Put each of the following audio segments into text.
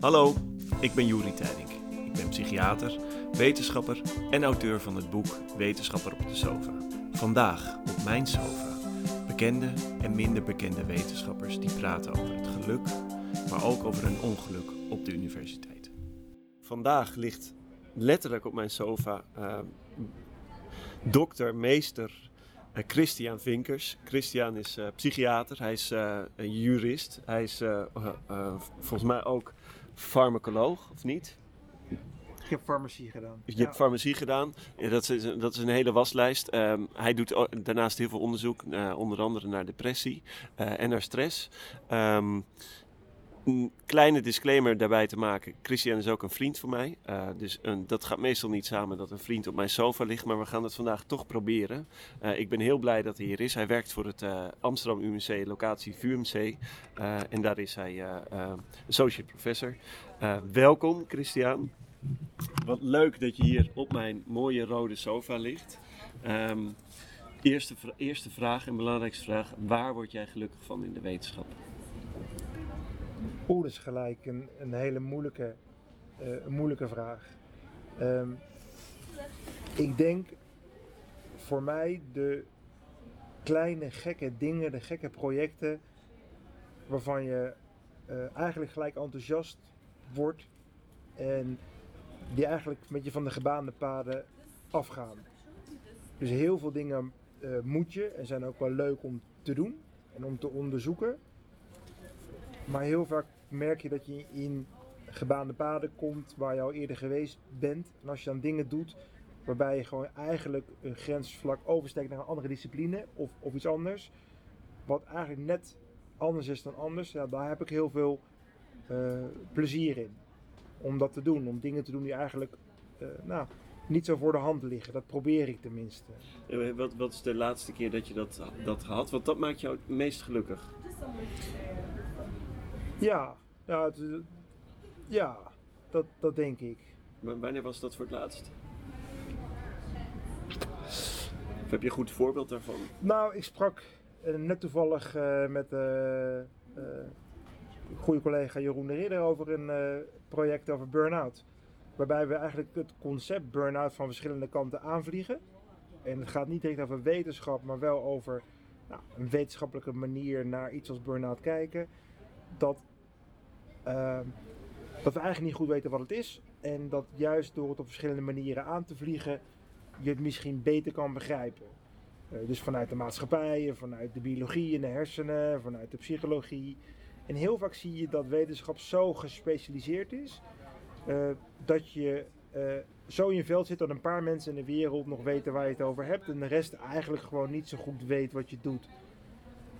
Hallo, ik ben Juri Tijdink. Ik ben psychiater, wetenschapper en auteur van het boek Wetenschapper op de Sofa. Vandaag op mijn sofa bekende en minder bekende wetenschappers die praten over het geluk, maar ook over een ongeluk op de universiteit. Vandaag ligt letterlijk op mijn sofa uh, dokter, meester uh, Christian Vinkers. Christian is uh, psychiater, hij is een jurist, hij is volgens mij ook farmacoloog, of niet? Ik heb farmacie gedaan. Je hebt farmacie gedaan. Ja, dat, is, dat is een hele waslijst. Um, hij doet daarnaast heel veel onderzoek, uh, onder andere naar depressie uh, en naar stress. Um, een kleine disclaimer daarbij te maken. Christian is ook een vriend van mij. Uh, dus een, dat gaat meestal niet samen dat een vriend op mijn sofa ligt. Maar we gaan het vandaag toch proberen. Uh, ik ben heel blij dat hij hier is. Hij werkt voor het uh, Amsterdam UMC, locatie VUMC. en daar is hij associate professor. welkom, Christian. Wat leuk dat je hier op mijn mooie rode sofa ligt. Um, eerste, eerste vraag en belangrijkste vraag. Waar word jij gelukkig van in de wetenschap? Oeh, is gelijk een, een hele moeilijke, uh, een moeilijke vraag. Um, ik denk voor mij de kleine gekke dingen, de gekke projecten waarvan je uh, eigenlijk gelijk enthousiast wordt en die eigenlijk met je van de gebaande paden afgaan. Dus heel veel dingen uh, moet je en zijn ook wel leuk om te doen en om te onderzoeken. Maar heel vaak merk je dat je in gebaande paden komt waar je al eerder geweest bent. En als je dan dingen doet waarbij je gewoon eigenlijk een grensvlak oversteekt naar een andere discipline of, of iets anders. Wat eigenlijk net anders is dan anders. Ja, daar heb ik heel veel uh, plezier in. Om dat te doen. Om dingen te doen die eigenlijk uh, nou, niet zo voor de hand liggen. Dat probeer ik tenminste. Wat, wat is de laatste keer dat je dat, dat gehad? Want dat maakt jou het meest gelukkig. Ja, ja, het, ja dat, dat denk ik. Maar wanneer was dat voor het laatst? Of heb je een goed voorbeeld daarvan? Nou, ik sprak uh, net toevallig uh, met uh, goede collega Jeroen de Ridder over een project over burn-out. Waarbij we eigenlijk het concept burn-out van verschillende kanten aanvliegen. En het gaat niet direct over wetenschap, maar wel over nou, een wetenschappelijke manier naar iets als burn-out kijken. Dat uh, dat we eigenlijk niet goed weten wat het is. En dat juist door het op verschillende manieren aan te vliegen, je het misschien beter kan begrijpen. Uh, dus vanuit de maatschappij, vanuit de biologie en de hersenen, vanuit de psychologie. En heel vaak zie je dat wetenschap zo gespecialiseerd is, uh, dat je uh, zo in je veld zit dat een paar mensen in de wereld nog weten waar je het over hebt. En de rest eigenlijk gewoon niet zo goed weet wat je doet.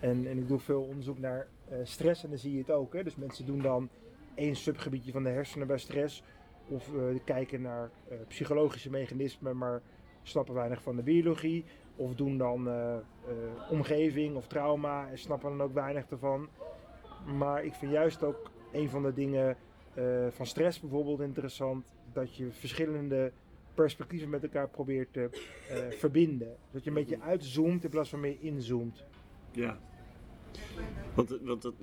En, en ik doe veel onderzoek naar stress en dan zie je het ook. Hè? Dus mensen doen dan één subgebiedje van de hersenen bij stress. Of uh, kijken naar uh, psychologische mechanismen, maar snappen weinig van de biologie. Of doen dan omgeving of trauma en snappen dan ook weinig ervan. Maar ik vind juist ook een van de dingen van stress bijvoorbeeld interessant. Dat je verschillende perspectieven met elkaar probeert te verbinden. Dat je een beetje uitzoomt in plaats van meer inzoomt. Ja. Want, want dat,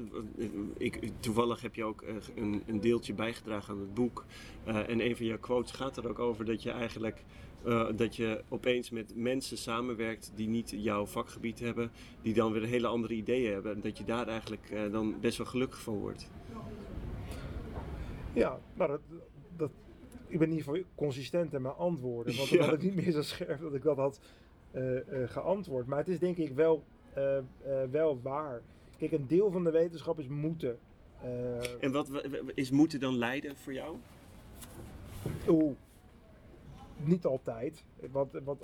ik, toevallig heb je ook een, een deeltje bijgedragen aan het boek. Uh, en een van je quotes gaat er ook over dat je eigenlijk uh, dat je opeens met mensen samenwerkt die niet jouw vakgebied hebben, die dan weer hele andere ideeën hebben. En dat je daar eigenlijk uh, dan best wel gelukkig van wordt. Ja, nou dat, dat, ik ben in ieder geval consistent in mijn antwoorden. Want dan ja. had ik niet meer zo scherp dat ik dat had geantwoord. Maar het is denk ik wel uh, uh, wel waar. Kijk, een deel van de wetenschap is moeten. Uh, en wat is moeten dan leiden voor jou? Oeh, niet altijd. Want, want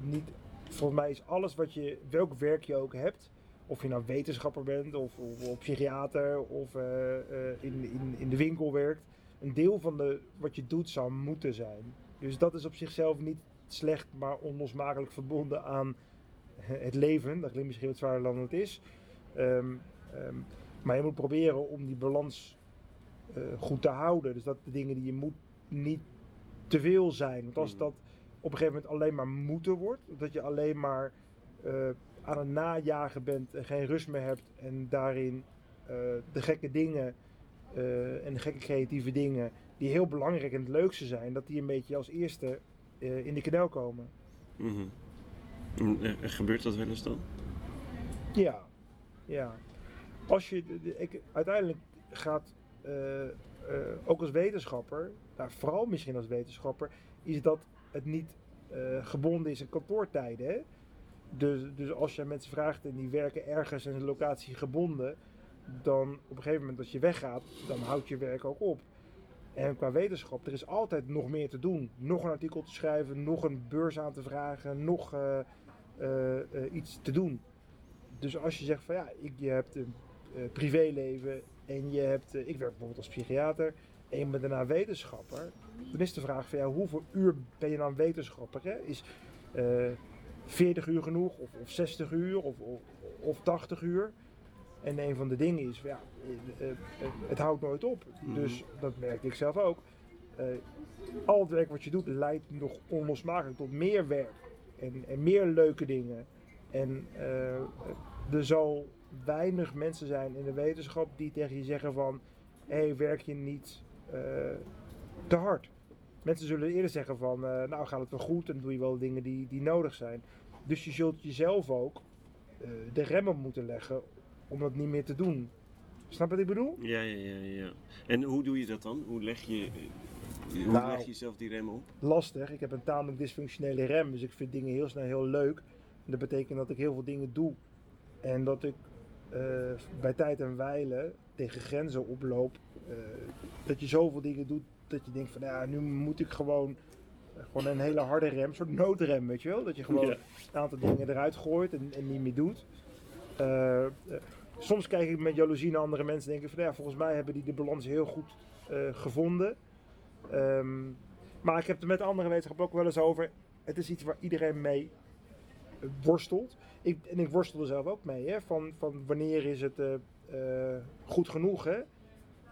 niet, volgens mij is alles wat je, welk werk je ook hebt, of je nou wetenschapper bent, of, of, of psychiater, of in, in, in de winkel werkt, een deel van de, wat je doet zou moeten zijn. Dus dat is op zichzelf niet slecht, maar onlosmakelijk verbonden aan het leven. Dat klinkt misschien wat zwaarder dan het is. Um, um, maar je moet proberen om die balans uh, goed te houden. Dus dat de dingen die je moet niet te veel zijn. Want als dat op een gegeven moment alleen maar moeten wordt, dat je alleen maar uh, aan het najagen bent en geen rust meer hebt en daarin uh, de gekke dingen eh, en gekke creatieve dingen die heel belangrijk en het leukste zijn, dat die een beetje als eerste eh, in de knel komen. Mhm. Eh, gebeurt dat wel eens dan? Ja, ja. Als je, ik, uiteindelijk gaat, eh, eh, ook als wetenschapper, nou, vooral misschien als wetenschapper, is dat het niet eh, gebonden is aan kantoortijden. Hè? Dus, dus als je mensen vraagt en die werken ergens en een locatie gebonden, dan op een gegeven moment als je weggaat, dan houdt je werk ook op. En qua wetenschap, er is altijd nog meer te doen. Nog een artikel te schrijven, nog een beurs aan te vragen, nog eh, eh, eh, iets te doen. Dus als je zegt van ja, ik, je hebt een eh, privéleven en je hebt, eh, ik werk bijvoorbeeld als psychiater en je bent daarna wetenschapper, dan is de vraag van ja, hoeveel uur ben je dan wetenschapper? Hè? Is eh 40 uur genoeg of, of 60 uur of, of, of 80 uur? En een van de dingen is, ja, eh, eh, eh, het houdt nooit op. Mhm. Dus dat merkte ik zelf ook. Eh, al het werk wat je doet leidt nog onlosmakelijk tot meer werk en, en meer leuke dingen. En eh, er zal weinig mensen zijn in de wetenschap die tegen je zeggen van, hé, hey, werk je niet eh, te hard? Mensen zullen eerder zeggen van, eh, nou gaat het wel goed en doe je wel dingen die, die nodig zijn. Dus je zult jezelf ook de remmen moeten leggen om dat niet meer te doen. Snap wat ik bedoel? Ja, ja, ja, ja. En hoe doe je dat dan? Hoe leg je, hoe Nou. leg je jezelf die remmen op? lastig. Ik heb een tamelijk dysfunctionele rem, dus ik vind dingen heel snel heel leuk. En dat betekent dat ik heel veel dingen doe. En dat ik eh, bij tijd en wijle tegen grenzen oploop. eh, dat je zoveel dingen doet dat je denkt van ja, nu moet ik gewoon, eh, gewoon een hele harde rem, een soort noodrem, weet je wel. Dat je gewoon Ja. een aantal dingen eruit gooit en, en niet meer doet. Soms kijk ik met jaloezie naar andere mensen en denk ik van ja, volgens mij hebben die de balans heel goed eh, gevonden. Ehm, maar ik heb het met andere wetenschappers ook wel eens over. Het is iets waar iedereen mee worstelt. Ik, en ik worstel er zelf ook mee. Hè? Van, van wanneer is het eh, eh, goed genoeg? Hè?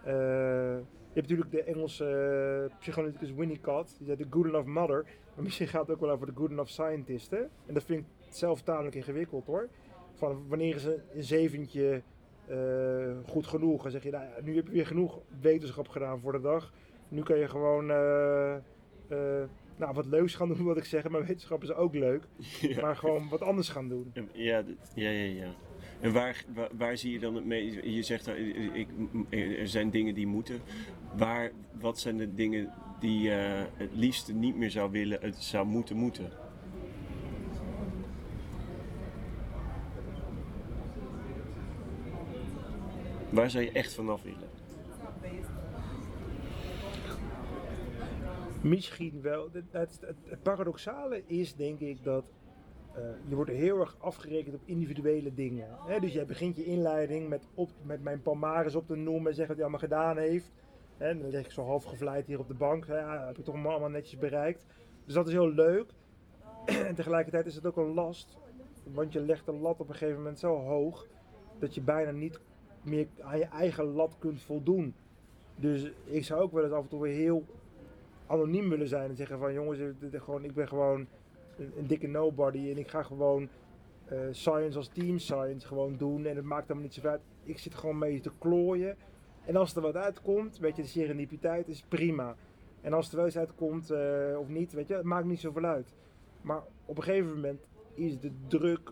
Eh, je hebt natuurlijk de Engelse psychoanalyticus Winnicott. Die zei de good enough mother. Maar misschien gaat het ook wel over de good enough scientist. Hè? En dat vind ik zelf tamelijk ingewikkeld hoor. Van wanneer is een, zeventje eh, goed genoeg? En zeg je, nou nu heb je weer genoeg wetenschap gedaan voor de dag. Nu kan je gewoon eh, eh, nou, wat leuks gaan doen, wat ik zeg. Maar wetenschap is ook leuk. Ja. Maar gewoon wat anders gaan doen. En- Ja, ja, ja, ja. En waar, waar, waar zie je dan het mee? Je zegt, eh, ik, er zijn dingen die moeten. Waar, wat zijn de dingen die je het liefst niet meer zou willen, het zou moeten moeten? Waar zou je echt vanaf willen? Misschien wel. Het, het, paradoxale is denk ik dat eh, je wordt heel erg afgerekend op individuele dingen. Hè? Dus jij begint je inleiding met, met mijn palmares op te noemen en zeggen wat hij allemaal gedaan heeft. En dan leg ik zo half gevleid hier op de bank. Ja, heb ik toch allemaal netjes bereikt. Dus dat is heel leuk. en tegelijkertijd is het ook een last. Want je legt de lat op een gegeven moment zo hoog dat je bijna niet meer aan je eigen lat kunt voldoen. Dus ik zou ook wel eens af en toe weer heel anoniem willen zijn en zeggen van jongens, ik ben gewoon een, dikke nobody en ik ga gewoon eh, science als team science gewoon doen en het maakt helemaal niet zoveel uit. Ik zit gewoon mee te klooien en als er wat uitkomt, weet je, de serendipiteit is prima. En als er wel eens uitkomt eh, of niet, weet je, het maakt niet zoveel uit. Maar op een gegeven moment is de druk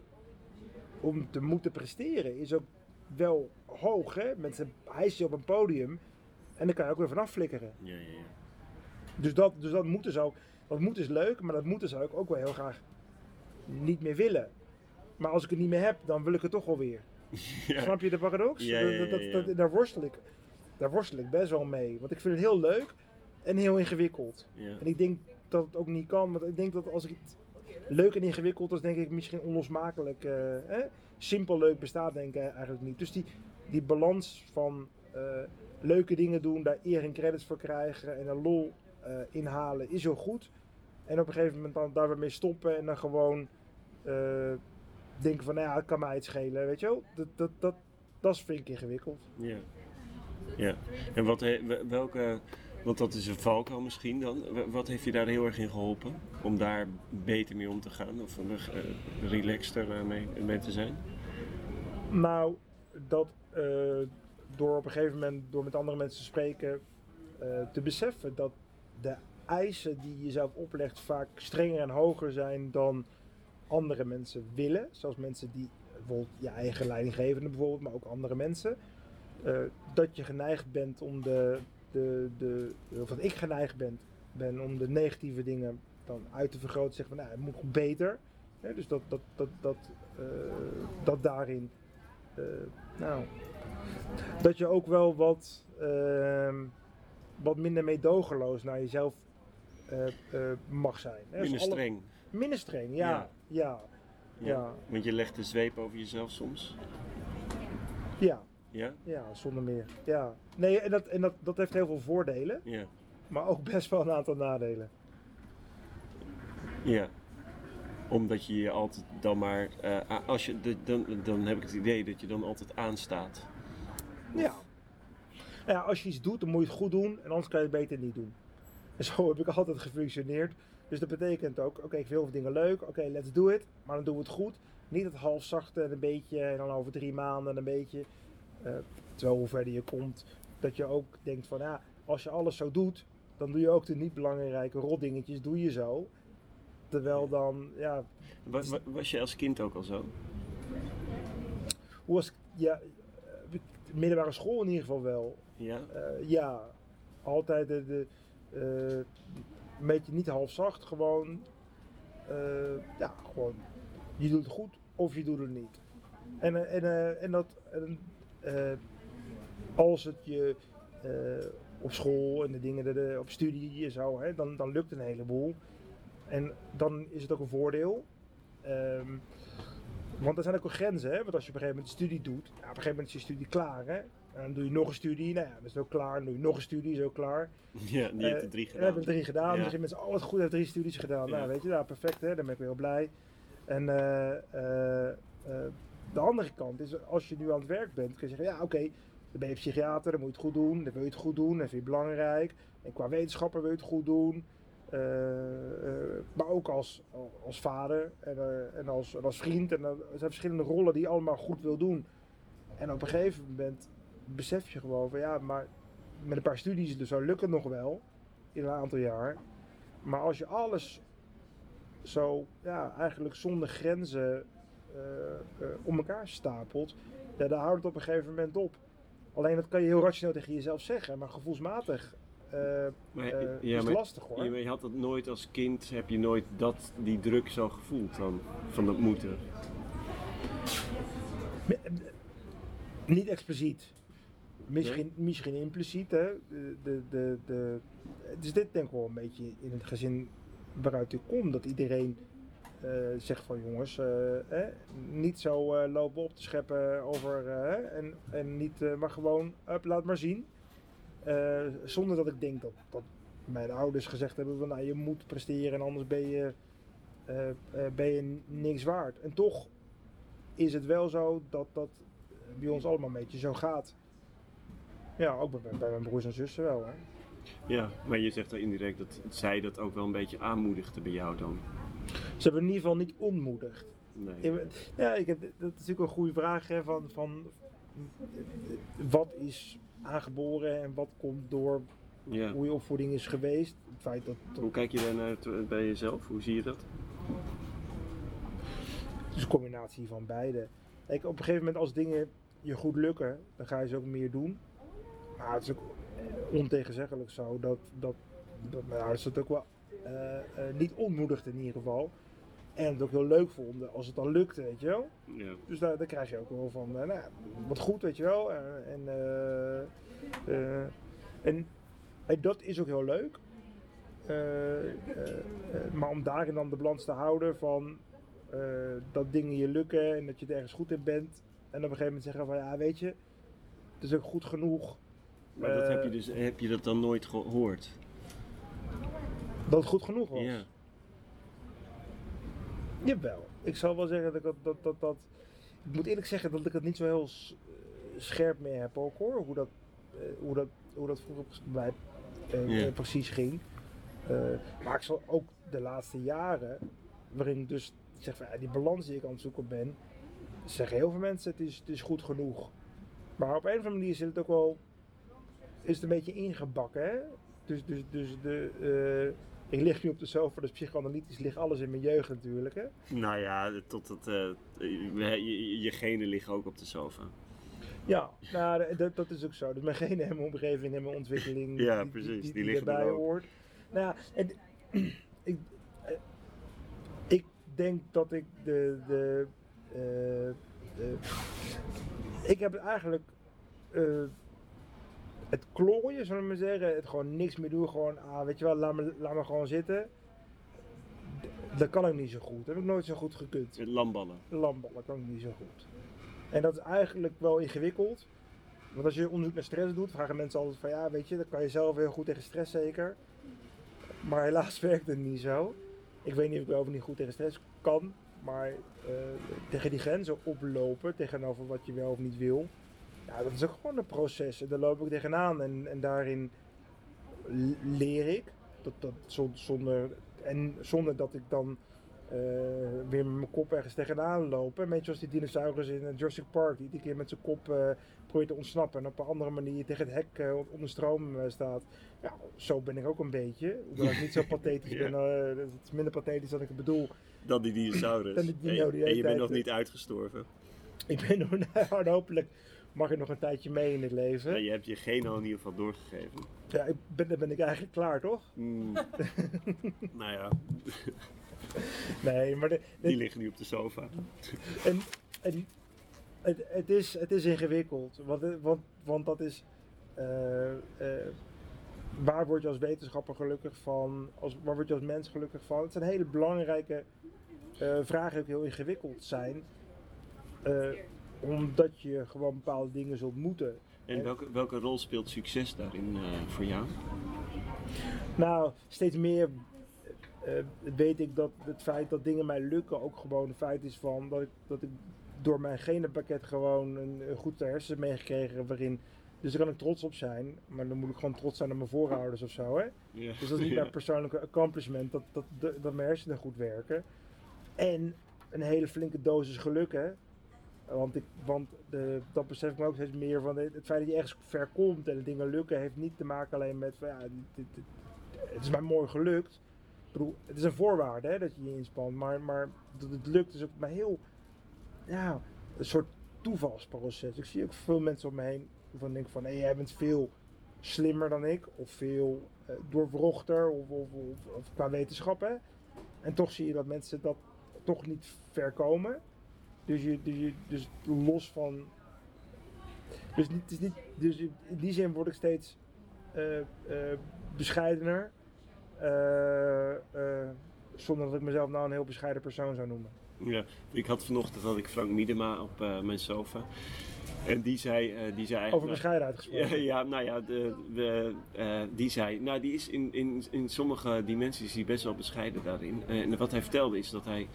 om te moeten presteren is ook wel hoog. Hè? Mensen hijsen je op een podium en dan kan je ook weer vanaf flikkeren. Ja, ja, ja. Dus dat, dus dat moeten ze ook. Dat moet is leuk, maar dat moeten zou ik ook wel heel graag niet meer willen. Maar als ik het niet meer heb, dan wil ik het toch wel weer. Ja. Snap je de paradox? Ja, ja, ja, Dat- dat- daar, worstel ik, daar worstel ik best wel mee. Want ik vind het heel leuk en heel ingewikkeld. En ik denk dat het ook niet kan. Want ik denk dat als ik het leuk en ingewikkeld is, denk ik misschien onlosmakelijk. eh? Simpel leuk bestaat denk ik eigenlijk niet. Dus die, die balans van eh, leuke dingen doen, daar eer en credits voor krijgen en een lol eh, inhalen is heel goed. En op een gegeven moment dan daar weer mee stoppen en dan gewoon eh, denken van, nou ja, het kan mij het schelen, weet je wel. Dat, dat, dat, dat is vind ik ingewikkeld. Ja. ja. En wat, welke, want dat is een valkuil misschien dan. Wa- Wat heeft je daar heel erg in geholpen? Om daar beter mee om te gaan? Of uh, relaxter mee, mee te zijn? Nou, dat, door op een gegeven moment, door met andere mensen te spreken, te beseffen dat de eisen die je jezelf oplegt vaak strenger en hoger zijn dan andere mensen willen. Zoals mensen die, bijvoorbeeld je eigen leidinggevende bijvoorbeeld, maar ook andere mensen. Eh, dat je geneigd bent om de, de, de, of dat ik geneigd ben, ben om de negatieve dingen dan uit te vergroten. Zeggen van, nou, het moet beter. Dus dat, dat, dat, dat, eh, dat daarin, eh, nou, dat je ook wel wat, ehm, wat minder meedogenloos naar jezelf eh, eh, mag zijn. Hè. Dus Minder alle- streng. Minder streng, ja. Ja. Ja, ja, ja, Want je legt de zweep over jezelf soms. ja, Ja? ja, zonder meer. Ja. Nee, en, dat, en dat, dat heeft heel veel voordelen, Ja. maar ook best wel een aantal nadelen. Ja. Omdat je je altijd dan maar. eh, als je, de, dan, dan heb ik het idee dat je dan altijd aanstaat. Ja. Nou ja, als je iets doet, dan moet je het goed doen en anders kan je het beter niet doen. En zo heb ik altijd gefunctioneerd. Dus dat betekent ook, oké, ik vind heel veel dingen leuk, oké, let's do it, maar dan doen we het goed. Niet het half zachte en een beetje en dan over drie maanden een beetje. Eh, terwijl hoe verder je komt, dat je ook denkt van, ja, als je alles zo doet, dan doe je ook de niet belangrijke rotdingetjes, doe je zo. Terwijl dan, ja, Wa- wa- was je als kind ook al zo? hoe was, ja, eh, middelbare school in ieder geval wel. Ja? Eh, ja, altijd de, de, eh, een beetje niet halfzacht, gewoon, eh, ja, gewoon, je doet het goed of je doet het niet. En, eh, en, eh, en dat, eh, als het je eh, op school en de dingen, de, op studie en zo, hè, dan, dan lukt een heleboel. En dan is het ook een voordeel. Ehm, want er zijn ook grenzen, hè? want als je op een gegeven moment studie doet, ja, op een gegeven moment is je studie klaar. Hè? En dan doe je nog een studie, nou ja, dat is ook klaar. Dan doe je nog een studie, is ook klaar. Ja, die heeft er drie gedaan. hebben drie gedaan. Ja. Dus je mensen, oh wat goed, heeft drie studies gedaan. Ja. Nou, weet je, nou, perfect, hè? dan ben ik weer heel blij. En eh, eh, eh, de andere kant is, als je nu aan het werk bent, kun je zeggen, ja oké, dan ben je psychiater, dan moet je het goed doen, dan wil je het goed doen, dat vind je belangrijk. En qua wetenschapper wil je het goed doen. Eh, eh, maar ook als, als vader en, eh, en, als, als vriend. En, eh, er zijn verschillende rollen die je allemaal goed wil doen. En op een gegeven moment besef je gewoon van ja, maar met een paar studies dus zou lukken nog wel in een aantal jaar. Maar als je alles zo ja, eigenlijk zonder grenzen eh, eh, om elkaar stapelt, ja, dan houdt het op een gegeven moment op. Alleen dat kan je heel rationeel tegen jezelf zeggen, maar gevoelsmatig eh, Maar, ja, is het maar, lastig hoor. je, maar je had dat nooit als kind, heb je nooit dat, die druk zo gevoeld dan? Van dat moeten? Niet expliciet. Misschien, misschien impliciet. Hè? De, de, de, dus dit denk ik wel een beetje in het gezin waaruit ik kom. Dat iedereen eh, zegt van jongens, eh, niet zo eh, lopen op te scheppen over... en, en niet, maar gewoon, up, laat maar zien. Zonder dat ik denk dat, dat mijn ouders gezegd hebben van nou, je moet presteren en anders ben je, ben je niks waard. En toch is het wel zo dat dat bij ons allemaal een beetje zo gaat. Ja, ook bij, bij mijn broers en zussen wel. Hè. Ja, maar je zegt er indirect dat zij dat ook wel een beetje aanmoedigde bij jou dan. Ze hebben in ieder geval niet ontmoedigd. Nee. Ik- Ja, ik heb, dat is natuurlijk een goede vraag. Hè, van, van, wat is aangeboren en wat komt door Ja. hoe je opvoeding is geweest. Het feit dat, Hoe kijk je daar naar bij jezelf? Hoe zie je dat? het is een combinatie van beide. Kijk, op een gegeven moment als dingen je goed lukken, dan ga je ze ook meer doen. Maar het is ook ontegenzeggelijk zo dat, dat, dat mijn ouders het ook wel eh, eh, niet ontmoedigd in ieder geval. En het ook heel leuk vonden als het dan lukte, weet je wel. Ja. Dus daar, daar krijg je ook wel van, eh, nou, wat goed, weet je wel. En, en, en dat is ook heel leuk. Maar om daarin dan de balans te houden van dat dingen je lukken en dat je er ergens goed in bent. En op een gegeven moment zeggen van, ja, weet je, het is ook goed genoeg Maar dat heb je, Eh, dus, heb je dat dan nooit gehoord? dat het goed genoeg was. Ja. Jawel. Ik zal wel zeggen dat ik dat, dat, dat, dat... Ik moet eerlijk zeggen dat ik het niet zo heel scherp meer heb ook hoor. Hoe dat, eh, hoe dat, hoe dat vroeger bij mij eh, precies ging. Maar ik zal ook de laatste jaren, waarin ik dus zeg van ja, die balans die ik aan het zoeken ben, zeggen heel veel mensen het is, het is goed genoeg. Maar op een of andere manier zit het ook wel, is het een beetje ingebakken, hè? Dus, dus, dus de, eh, ik lig nu op de sofa, dus psychoanalytisch ligt alles in mijn jeugd natuurlijk, hè? Nou ja, tot het, eh, je, je, je genen liggen ook op de sofa. Ja, nou, dat, dat is ook zo. Dus mijn genen en mijn omgeving en mijn ontwikkeling, Ja, die, precies, die die, liggen er erbij hoort. Nou en, ik, eh, ik denk dat ik de, de, de ik heb eigenlijk het klooien, zullen we maar zeggen, het gewoon niks meer doen, gewoon, ah, weet je wel, laat me, laat me gewoon zitten. Dat kan ik niet zo goed. Dat heb ik nooit zo goed gekund. Lamballen. Landballen kan ik niet zo goed. En dat is eigenlijk wel ingewikkeld. Want als je onderzoek naar stress doet, vragen mensen altijd van ja, weet je, dan kan je zelf heel goed tegen stress zeker. Maar helaas werkt het niet zo. Ik weet niet of ik wel of niet goed tegen stress kan, maar eh, tegen die grenzen oplopen, tegenover wat je wel of niet wil. Ja, dat is ook gewoon een proces. En daar loop ik tegenaan en, en daarin leer ik. Dat, dat, zon- zonder, en zonder dat ik dan eh, weer met mijn kop ergens tegenaan loop. Een beetje zoals die dinosaurus in eh, Jurassic Park, die iedere keer met zijn kop eh, probeert te ontsnappen. En op een andere manier tegen het hek eh, onder stroom eh, staat. Ja, zo ben ik ook een beetje. Hoewel ik niet zo pathetisch Ja. ben. het is minder pathetisch dan ik het bedoel. Dan die dinosaurus. Dan die dino en, die en hele je bent nog niet uitgestorven. Ik ben nog, nou, hopelijk mag ik nog een tijdje mee in het leven. Ja, je hebt je genen al in ieder geval doorgegeven. Ja, ik ben, dan ben ik eigenlijk klaar, toch? Mm. nou ja, Nee, maar de, de- die liggen nu op de sofa. En, en het, het, is, het is ingewikkeld, want, want, want dat is. eh, eh, waar word je als wetenschapper gelukkig van? Als, waar word je als mens gelukkig van? Het zijn hele belangrijke eh, vragen die ook heel ingewikkeld zijn. Omdat je gewoon bepaalde dingen zult moeten. En welke, welke rol speelt succes daarin eh, voor jou? Nou, steeds meer eh, weet ik dat het feit dat dingen mij lukken ook gewoon een feit is van dat ik, dat ik door mijn genenpakket gewoon een, een goed hersen meegekregen waarin. Dus daar kan ik trots op zijn, maar dan moet ik gewoon trots zijn op mijn voorouders of zo. Hè? Ja. Dus dat is niet mijn persoonlijke accomplishment, dat, dat, dat, dat mijn hersenen goed werken. En een hele flinke dosis geluk, hè. Want, ik, want de, dat besef ik me ook steeds meer van het feit dat je ergens ver komt en dingen lukken, heeft niet te maken alleen met ja, het is mij mooi gelukt. Ik bedoel, het is een voorwaarde hè, dat je je inspant, maar, maar dat het lukt is ook maar heel, ja, een soort toevalsproces. Ik zie ook veel mensen om me heen van denk van, hé, jij bent veel slimmer dan ik, of veel eh, doorwrochter, of, of, of, of qua wetenschap. Hè? En toch zie je dat mensen dat toch niet ver komen. Dus, je, dus, je, dus los van. Dus, niet, het is niet, dus in die zin word ik steeds eh, eh, bescheidener. eh, zonder dat ik mezelf nou een heel bescheiden persoon zou noemen. Ja, ik had vanochtend had ik Frank Miedema op mijn sofa. En die zei, eh, die zei Over bescheidenheid gesproken. Ja, ja, nou ja, de, de, die zei, nou die is in, in, in sommige dimensies hij best wel bescheiden daarin. En wat hij vertelde is dat hij,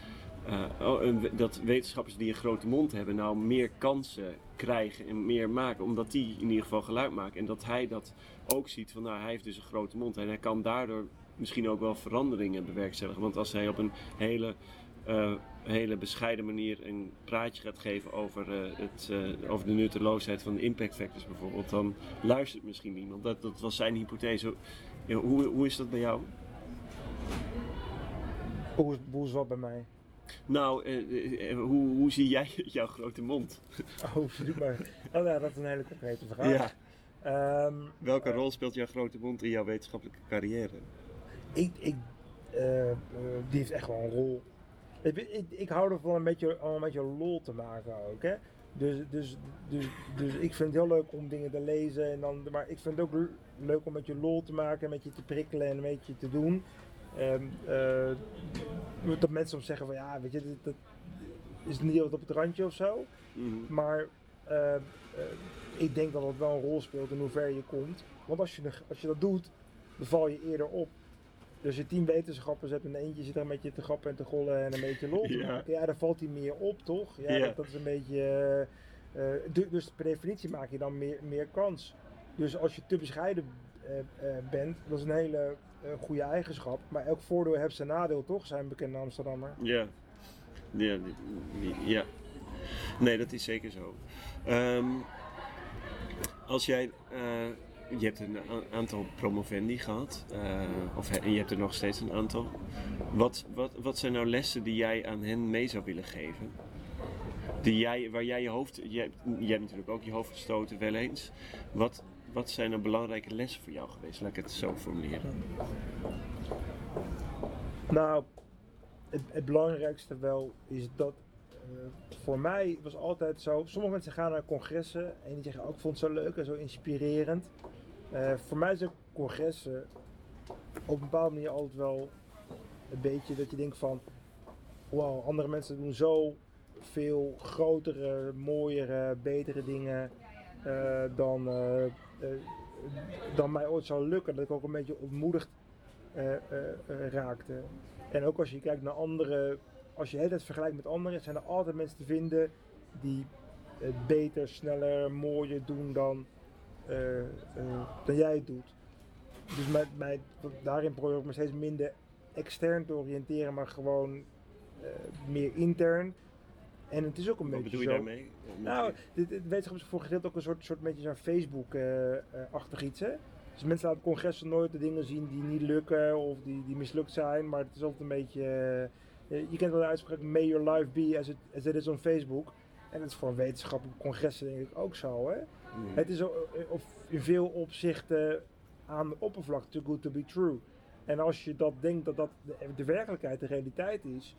eh, oh, dat wetenschappers die een grote mond hebben nou meer kansen krijgen en meer maken, omdat die in ieder geval geluid maken. En dat hij dat ook ziet van, nou hij heeft dus een grote mond en hij kan daardoor misschien ook wel veranderingen bewerkstelligen. Want als hij op een hele eh, hele bescheiden manier een praatje gaat geven over, eh, het, over de nutteloosheid van de impact factors bijvoorbeeld, dan luistert misschien niemand. Dat, dat was zijn hypothese. Hoe, hoe is dat bij jou? Hoe, hoe is wat bij mij? Nou, eh, eh, eh, hoe, hoe zie jij jouw grote mond? Oh, doe maar. Oh, ja, dat is een hele concrete vraag. Ehm, Welke rol speelt jouw grote mond in jouw wetenschappelijke carrière? Ik, ik, die heeft echt wel een rol. Ik, ik, ik hou ervan een beetje, om een beetje lol te maken ook. Hè? Dus, dus, dus, dus ik vind het heel leuk om dingen te lezen. En dan, maar ik vind het ook leuk om met je lol te maken, met je te prikkelen en een beetje te doen. Eh, dat mensen soms zeggen van ja, weet je, dat is niet wat op het randje of zo. Mhm. Maar eh, eh, ik denk dat het wel een rol speelt in hoe ver je komt. Want als je, als je dat doet, dan val je eerder op. Dus je tien wetenschappers hebt en eentje zit er een beetje te grappen en te gollen en een beetje lol te Ja. maken. Ja, dan valt hij meer op, toch? Ja, Ja. Dat, dat is een beetje... du- dus per definitie maak je dan meer, meer kans. Dus als je te bescheiden bent, dat is een hele eh, goede eigenschap. Maar elk voordeel heeft zijn nadeel, toch? Zijn bekende Amsterdammer. Ja. Ja, ja. Nee, dat is zeker zo. Ehm, Als jij, uh, je hebt een aantal promovendi gehad, uh, of je hebt er nog steeds een aantal. Wat, wat, wat zijn nou lessen die jij aan hen mee zou willen geven? Die jij, waar jij je hoofd, jij, jij hebt natuurlijk ook je hoofd gestoten wel eens. Wat, wat zijn nou belangrijke lessen voor jou geweest? Laat ik het zo formuleren. Nou, het, het belangrijkste wel is dat uh, voor mij was altijd zo. Sommige mensen gaan naar congressen en die zeggen ook, oh, ik vond het zo leuk en zo inspirerend. Uh, voor mij zijn congressen op een bepaalde manier altijd wel een beetje dat je denkt van, wow, andere mensen doen zo veel grotere, mooiere, betere dingen uh, dan, dan mij ooit zou lukken. Dat ik ook een beetje ontmoedigd raakte. En ook als je kijkt naar andere, als je het vergelijkt met anderen, zijn er altijd mensen te vinden die het beter, sneller, mooier doen dan, dan jij het doet. Dus met mij, daarin probeer ik me steeds minder extern te oriënteren, maar gewoon meer intern. En het is ook een Wat beetje. Wat bedoel je daarmee? Nou, dit, dit wetenschap is voor gedeelte ook een soort, soort beetje zo'n Facebook-achtig iets. Hè? Dus mensen laten congressen nooit de dingen zien die niet lukken of die, die mislukt zijn. Maar het is altijd een beetje. Uh, je kent wel de uitspraak: May your life be as it, as it is on Facebook. En dat is voor wetenschappelijke congressen denk ik ook zo. Hè? Mm. Het is of in veel opzichten aan de oppervlakte too good to be true. En als je dat denkt dat dat de, de werkelijkheid, de realiteit is,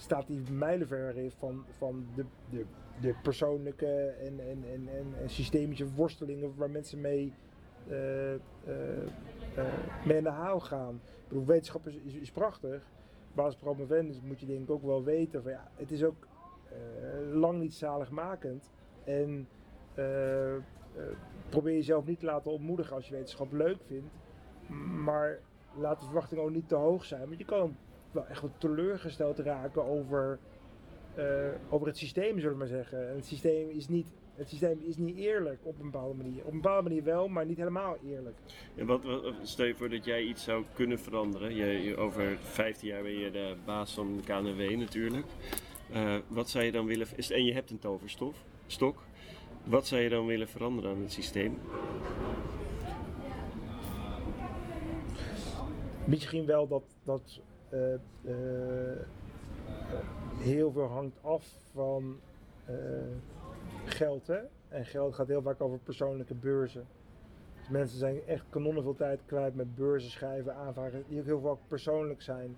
staat die mijlenver van, van de, de, de persoonlijke en, en, en, en, systemische worstelingen waar mensen mee uh, mee in de haal gaan. Ik bedoel, wetenschap is, is, prachtig. Basis promovendus moet je denk ik ook wel weten van ja, het is ook lang niet zaligmakend. En probeer jezelf niet te laten ontmoedigen als je wetenschap leuk vindt. Maar laat de verwachtingen ook niet te hoog zijn. Want je kan wel echt wat teleurgesteld raken over, over het systeem, zullen we maar zeggen. En het systeem is niet het systeem is niet eerlijk op een bepaalde manier. Op een bepaalde manier wel, maar niet helemaal eerlijk. En wat, wat stel je voor dat jij iets zou kunnen veranderen? Je, over 15 jaar ben je de baas van de KNW natuurlijk. Uh, wat zou je dan willen... Is, en je hebt een toverstof, stok. Wat zou je dan willen veranderen aan het systeem? Misschien wel dat, dat heel veel hangt af van geld. Hè? En geld gaat heel vaak over persoonlijke beurzen. Dus mensen zijn echt kanonnen veel tijd kwijt met beurzen schrijven, aanvragen, die ook heel vaak persoonlijk zijn.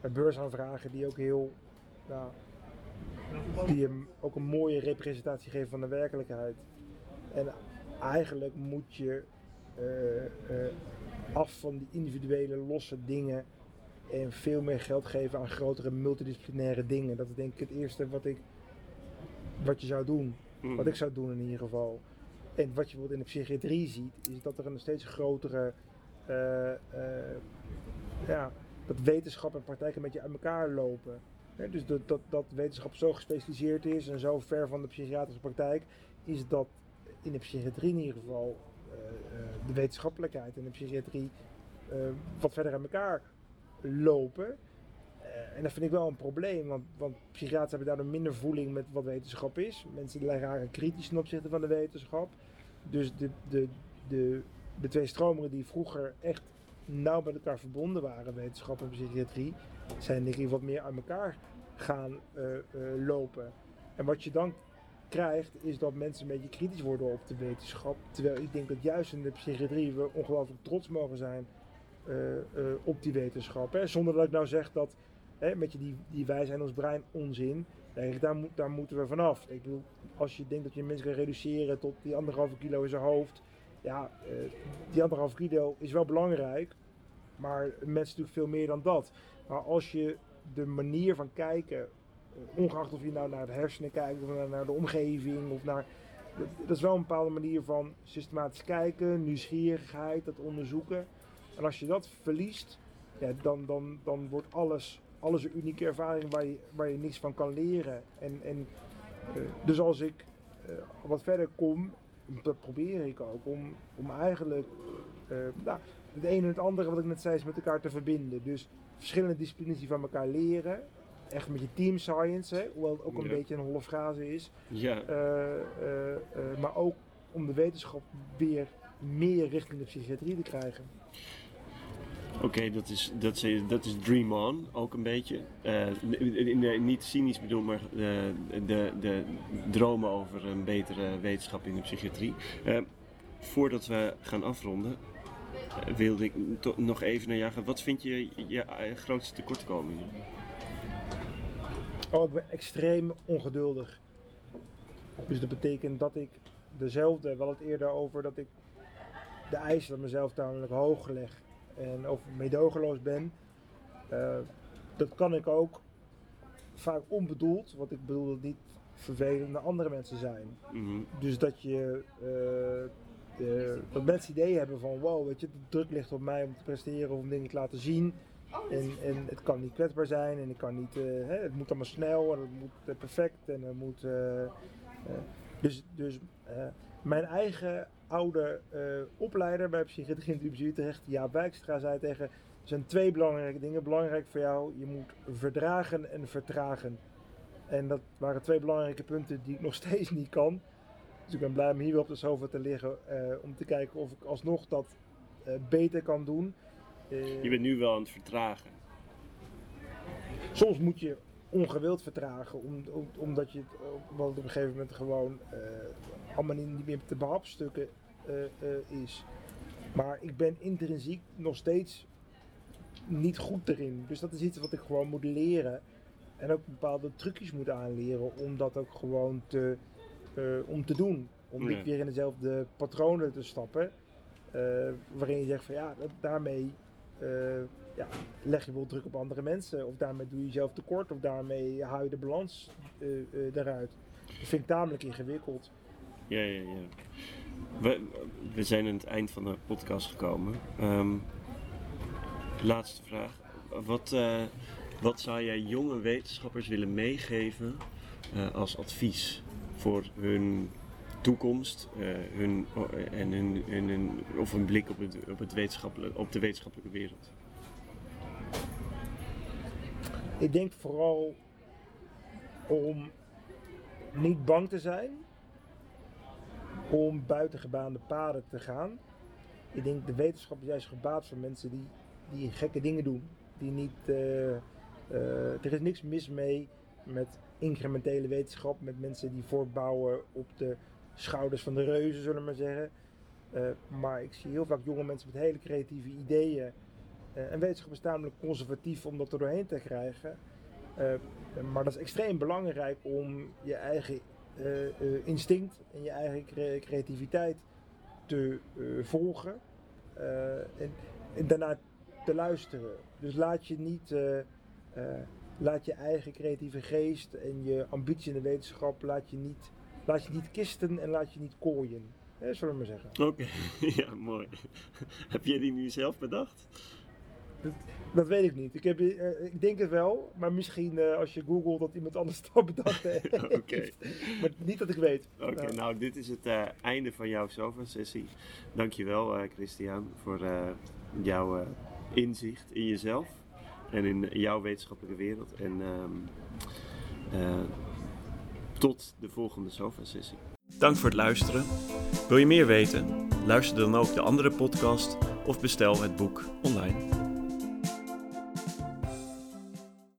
Met beursaanvragen die ook heel, die ook een mooie representatie geven van de werkelijkheid. En eigenlijk moet je af van die individuele losse dingen en veel meer geld geven aan grotere multidisciplinaire dingen. Dat is denk ik het eerste wat ik wat je zou doen. Mm. Wat ik zou doen in ieder geval. En wat je bijvoorbeeld in de psychiatrie ziet, is dat er een steeds grotere. Uh, uh, ja, dat wetenschap en praktijk een beetje uit elkaar lopen. dus dat, dat, dat wetenschap zo gespecialiseerd is en zo ver van de psychiatrische praktijk, is dat in de psychiatrie in ieder geval uh, de wetenschappelijkheid en de psychiatrie wat verder aan elkaar lopen. Uh, en dat vind ik wel een probleem, want, want psychiaters hebben daardoor minder voeling met wat wetenschap is. Mensen raken kritisch ten opzichte van de wetenschap. Dus de, de, de, de twee stromingen die vroeger echt nauw met elkaar verbonden waren, wetenschap en psychiatrie, zijn denk ik wat meer aan elkaar gaan uh, uh, lopen. En wat je dan krijgt, is dat mensen een beetje kritisch worden op de wetenschap. Terwijl ik denk dat juist in de psychiatrie we ongelooflijk trots mogen zijn op die wetenschap. Hè? Zonder dat ik nou zeg dat hè, met je die, die wij zijn ons brein onzin. daar, moet, daar moeten we vanaf. Ik bedoel, als je denkt dat je mensen kan reduceren tot die anderhalve kilo in zijn hoofd. Ja, uh, die anderhalve kilo is wel belangrijk. Maar mensen natuurlijk veel meer dan dat. Maar als je de manier van kijken, eh, ongeacht of je nou naar de hersenen kijkt of naar de omgeving of naar. Dat is wel een bepaalde manier van systematisch kijken, nieuwsgierigheid, dat onderzoeken. En als je dat verliest, ja, dan, dan, dan wordt alles alles een unieke ervaring waar je, waar je niks van kan leren. En, en, uh, dus als ik uh, wat verder kom, dat probeer ik ook, om, om eigenlijk uh, nou, het ene en het andere, wat ik net zei, is met elkaar te verbinden. Dus verschillende disciplines die van elkaar leren. Echt met je team science, hè, hoewel het ook een ja. beetje een holle frase is. Ja. maar ook om de wetenschap weer meer richting de psychiatrie te krijgen. Oké, dat, is, dat, is, dat is Dream On ook een beetje. In, niet cynisch bedoeld, maar de, de, de dromen over een betere wetenschap in de psychiatrie. Uh, voordat we gaan afronden, wilde ik nog even naar jou gaan. Wat vind je je grootste tekortkomingen? Oh, ik ben extreem ongeduldig. Dus dat betekent dat ik dezelfde, wel het eerder over dat ik de eisen aan mezelf tamelijk hoog leg en of medogeloos ben. Uh, dat kan ik ook vaak onbedoeld, want ik bedoel dat niet vervelende andere mensen zijn. Mm -hmm. Dus dat je uh, de, dat mensen ideeën hebben van wow, weet je, de druk ligt op mij om te presteren of om dingen te laten zien. En, en het kan niet kwetsbaar zijn en het kan niet, uh, hè, het moet allemaal snel en het moet perfect en het moet. dus dus mijn eigen oude uh, opleider bij Psychiatrie in de Utrecht, Jaap Wijkstra, zei tegen... Er zijn twee belangrijke dingen belangrijk voor jou. Je moet verdragen en vertragen. En dat waren twee belangrijke punten die ik nog steeds niet kan. Dus ik ben blij om hier weer op de sofa te liggen. Uh, om te kijken of ik alsnog dat uh, beter kan doen. je bent nu wel aan het vertragen. Soms moet je ongewild vertragen, om, om, omdat je het op een gegeven moment gewoon allemaal niet meer te behapstukken uh, uh, is. Maar ik ben intrinsiek nog steeds niet goed erin. Dus dat is iets wat ik gewoon moet leren. En ook bepaalde trucjes moet aanleren om dat ook gewoon te, om te doen. Om niet weer in dezelfde patronen te stappen. waarin je zegt van ja, daarmee leg je wel druk op andere mensen. Of daarmee doe je jezelf tekort. Of daarmee hou je de balans eruit. Dat vind ik tamelijk ingewikkeld. Ja, ja, ja. We, we zijn aan het eind van de podcast gekomen. Um, laatste vraag. Wat, uh, wat zou jij jonge wetenschappers willen meegeven als advies voor hun toekomst uh, hun, en hun, of een blik op, het, op, het wetenschappelijke, op de wetenschappelijke wereld? Ik denk vooral om niet bang te zijn om buitengebaande paden te gaan. Ik denk de wetenschap is juist gebaat voor mensen die, die gekke dingen doen. Die niet, uh, uh, er is niks mis mee met incrementele wetenschap, met mensen die voortbouwen op de schouders van de reuzen, zullen we maar zeggen. Uh, maar ik zie heel vaak jonge mensen met hele creatieve ideeën. En wetenschap is namelijk conservatief om dat er doorheen te krijgen. maar dat is extreem belangrijk om je eigen uh, instinct en je eigen cre creativiteit te volgen en, en, daarna te luisteren. Dus laat je niet, laat je eigen creatieve geest en je ambitie in de wetenschap, laat je niet, laat je niet kisten en laat je niet kooien. Hè, zullen we maar zeggen. Oké, ja, mooi. Heb jij die nu zelf bedacht? Dat, dat, weet ik niet. Ik, heb, uh, ik denk het wel, maar misschien uh, als je googelt dat iemand anders dat bedacht heeft. okay. Maar niet dat ik weet. Oké, okay, nou dit is het uh, einde van jouw sofa-sessie. Dankjewel Christian voor jouw inzicht in jezelf en in jouw wetenschappelijke wereld. En ehm, tot de volgende sofa-sessie. Dank voor het luisteren. Wil je meer weten? Luister dan ook de andere podcast of bestel het boek online.